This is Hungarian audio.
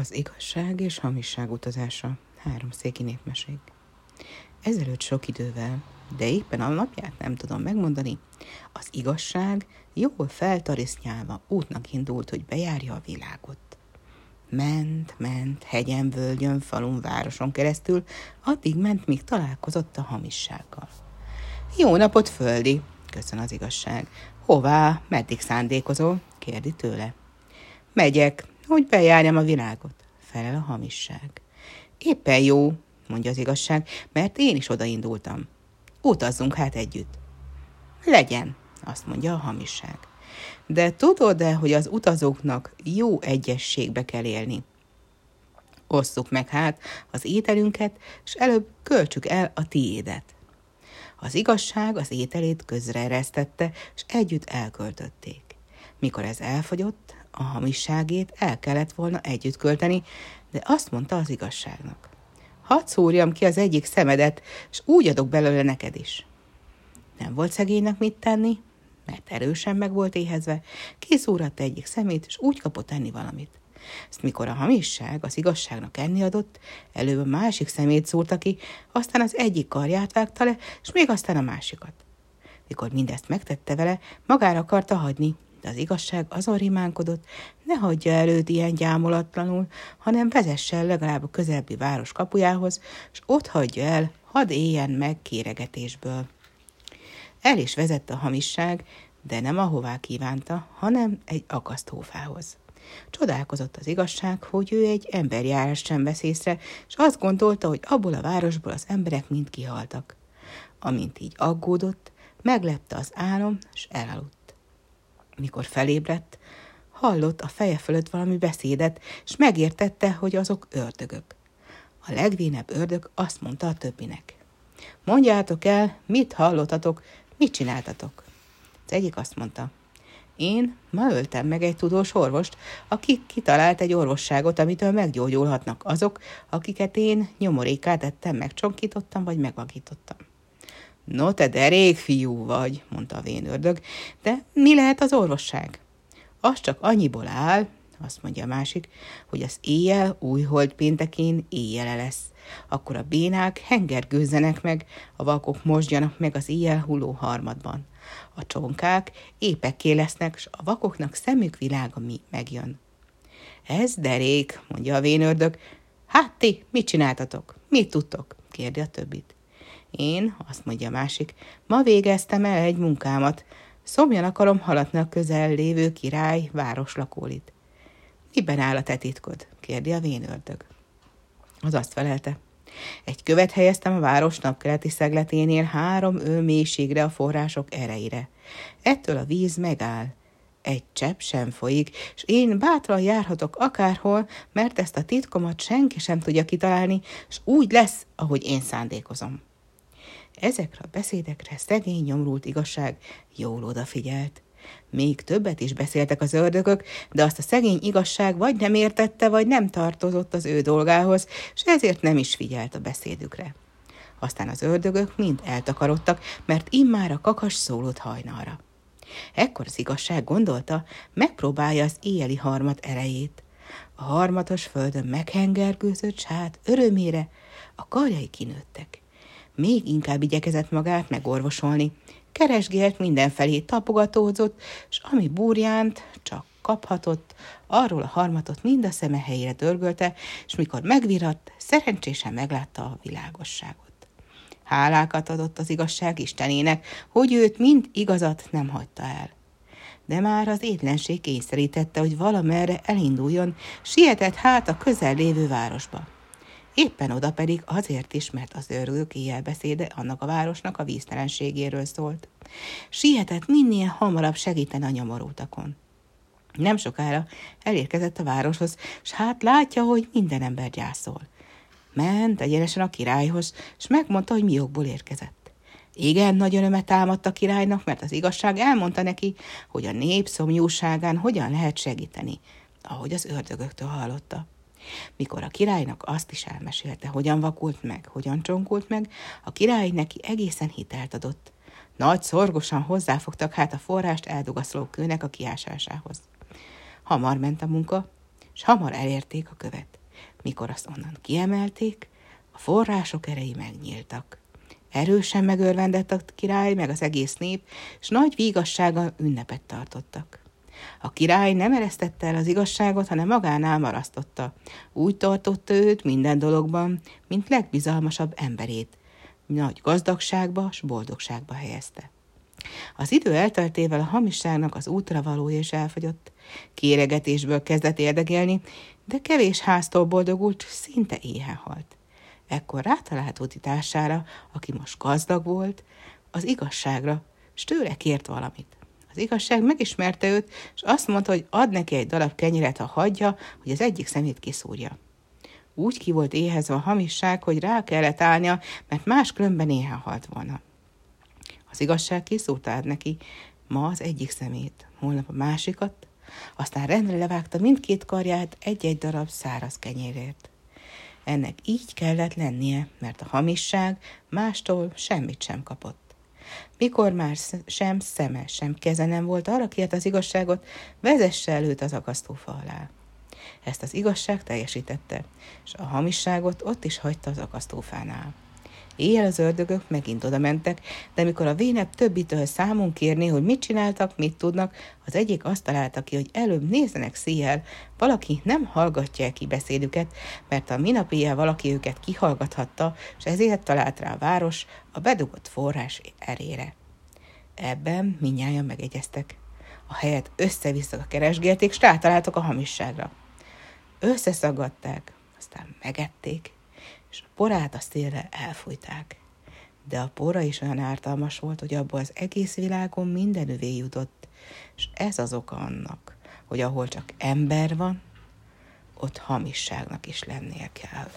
Az igazság és hamisság utazása. Három széki népmesék. Ezelőtt sok idővel, de éppen a napját nem tudom megmondani, az igazság jól feltarisznyálva útnak indult, hogy bejárja a világot. Ment, ment, hegyen, völgyön, falun, városon keresztül, addig ment, míg találkozott a hamissággal. Jó napot, földi, köszön az igazság. Hová, meddig szándékozol? kérdi tőle. Megyek, hogy bejárjam a világot, felel a hamisság. Éppen jó, mondja az igazság, mert én is odaindultam. Utazzunk hát együtt. Legyen, azt mondja a hamisság. De tudod-e, hogy az utazóknak jó egyességbe kell élni? Osszuk meg hát az ételünket, és előbb költsük el a tiédet. Az igazság az ételét közreeresztette, és együtt elköltötték. Mikor ez elfogyott, a hamisságét el kellett volna együtt költeni, de azt mondta az igazságnak. Hadd szúrjam ki az egyik szemedet, és úgy adok belőle neked is. Nem volt szegénynek mit tenni, mert erősen meg volt éhezve, kiszúratta egyik szemét, és úgy kapott enni valamit. Ezt mikor a hamisság az igazságnak enni adott, előbb a másik szemét szúrta ki, aztán az egyik karját vágta le, és még aztán a másikat. Mikor mindezt megtette vele, magára akarta hagyni, de az igazság azon rimánkodott, ne hagyja előtt ilyen gyámolatlanul, hanem vezesse el legalább a közelbi város kapujához, és ott hagyja el, hadd éljen meg kéregetésből. El is vezette a hamisság, de nem ahová kívánta, hanem egy akasztófához. Csodálkozott az igazság, hogy ő egy emberjárást sem vesz észre, és azt gondolta, hogy abból a városból az emberek mind kihaltak. Amint így aggódott, meglepte az álom, és elaludt. Mikor felébredt, hallott a feje fölött valami beszédet, és megértette, hogy azok ördögök. A legvénebb ördög azt mondta a többinek. Mondjátok el, mit hallottatok, mit csináltatok? Az egyik azt mondta, én ma öltem meg egy tudós orvost, aki kitalált egy orvosságot, amitől meggyógyulhatnak azok, akiket én nyomorékát ettem, megcsonkítottam vagy megvagítottam. No, te derék fiú vagy, mondta a vén ördög, de mi lehet az orvosság? Az csak annyiból áll, azt mondja a másik, hogy az éjjel újhold péntekén éjjele lesz. Akkor a bénák hengergőzzenek meg, a vakok mosdjanak meg az éjjel hulló harmadban. A csonkák épekké lesznek, s a vakoknak szemük világa mi megjön. Ez derék, mondja a vénördög. Hát ti, mit csináltatok? Mit tudtok? kérdi a többit. Én, azt mondja a másik, ma végeztem el egy munkámat. Szomjan akarom haladni a közel lévő király városlakólit. Miben áll a te titkod? kérdi a vénördög. Az azt felelte. Egy követ helyeztem a város napkeleti szegleténél három ő mélységre a források erejére. Ettől a víz megáll. Egy csepp sem folyik, és én bátran járhatok akárhol, mert ezt a titkomat senki sem tudja kitalálni, és úgy lesz, ahogy én szándékozom. Ezekre a beszédekre szegény nyomrult igazság jól odafigyelt. Még többet is beszéltek az ördögök, de azt a szegény igazság vagy nem értette, vagy nem tartozott az ő dolgához, és ezért nem is figyelt a beszédükre. Aztán az ördögök mind eltakarodtak, mert immár a kakas szólott hajnalra. Ekkor az igazság gondolta, megpróbálja az éjjeli harmat erejét. A harmatos földön meghengergőzött, s hát örömére a karjai kinőttek még inkább igyekezett magát megorvosolni. Keresgélt mindenfelé, tapogatózott, és ami burjánt csak kaphatott, arról a harmatot mind a szeme helyére dörgölte, és mikor megviratt, szerencsésen meglátta a világosságot. Hálákat adott az igazság Istenének, hogy őt mind igazat nem hagyta el. De már az étlenség kényszerítette, hogy valamerre elinduljon, sietett hát a közel lévő városba. Éppen oda pedig azért is, mert az őrülők beszéde annak a városnak a víztelenségéről szólt. Sietett minél hamarabb segíteni a nyomorultakon. Nem sokára elérkezett a városhoz, s hát látja, hogy minden ember gyászol. Ment egyenesen a királyhoz, és megmondta, hogy mi jogból érkezett. Igen, nagy örömet támadt a királynak, mert az igazság elmondta neki, hogy a nép szomjúságán hogyan lehet segíteni, ahogy az ördögöktől hallotta. Mikor a királynak azt is elmesélte, hogyan vakult meg, hogyan csonkult meg, a király neki egészen hitelt adott. Nagy szorgosan hozzáfogtak hát a forrást eldugaszoló kőnek a kiásásához. Hamar ment a munka, és hamar elérték a követ. Mikor azt onnan kiemelték, a források erei megnyíltak. Erősen megörvendett a király, meg az egész nép, és nagy vígassága ünnepet tartottak. A király nem eresztette el az igazságot, hanem magánál marasztotta. Úgy tartotta őt minden dologban, mint legbizalmasabb emberét. Nagy gazdagságba s boldogságba helyezte. Az idő elteltével a hamisságnak az útra valója is elfogyott. Kéregetésből kezdett érdegélni, de kevés háztól boldogult, szinte éhen halt. Ekkor rátalált utitársára, aki most gazdag volt, az igazságra, s tőle kért valamit. Az igazság megismerte őt, és azt mondta, hogy ad neki egy darab kenyeret, ha hagyja, hogy az egyik szemét kiszúrja. Úgy ki volt éhezve a hamisság, hogy rá kellett állnia, mert más különben éhen halt volna. Az igazság kiszúrta neki ma az egyik szemét, holnap a másikat, aztán rendre levágta mindkét karját egy-egy darab száraz kenyérért. Ennek így kellett lennie, mert a hamisság mástól semmit sem kapott. Mikor már sem szeme, sem keze nem volt, arra kért az igazságot, vezesse előtt az akasztófa alá. Ezt az igazság teljesítette, és a hamisságot ott is hagyta az akasztófánál. Éjjel az ördögök megint oda mentek, de mikor a vénebb többitől számunk kérni, hogy mit csináltak, mit tudnak, az egyik azt találta ki, hogy előbb nézzenek szíjjel, valaki nem hallgatja ki beszédüket, mert a minap éjjel valaki őket kihallgathatta, és ezért talált rá a város a bedugott forrás erére. Ebben minnyáján megegyeztek. A helyet össze-vissza keresgélték, és rátaláltak a hamisságra. Összeszaggatták, aztán megették, és a porát a szélre elfújták. De a pora is olyan ártalmas volt, hogy abból az egész világon minden övé jutott, és ez az oka annak, hogy ahol csak ember van, ott hamisságnak is lennie kell.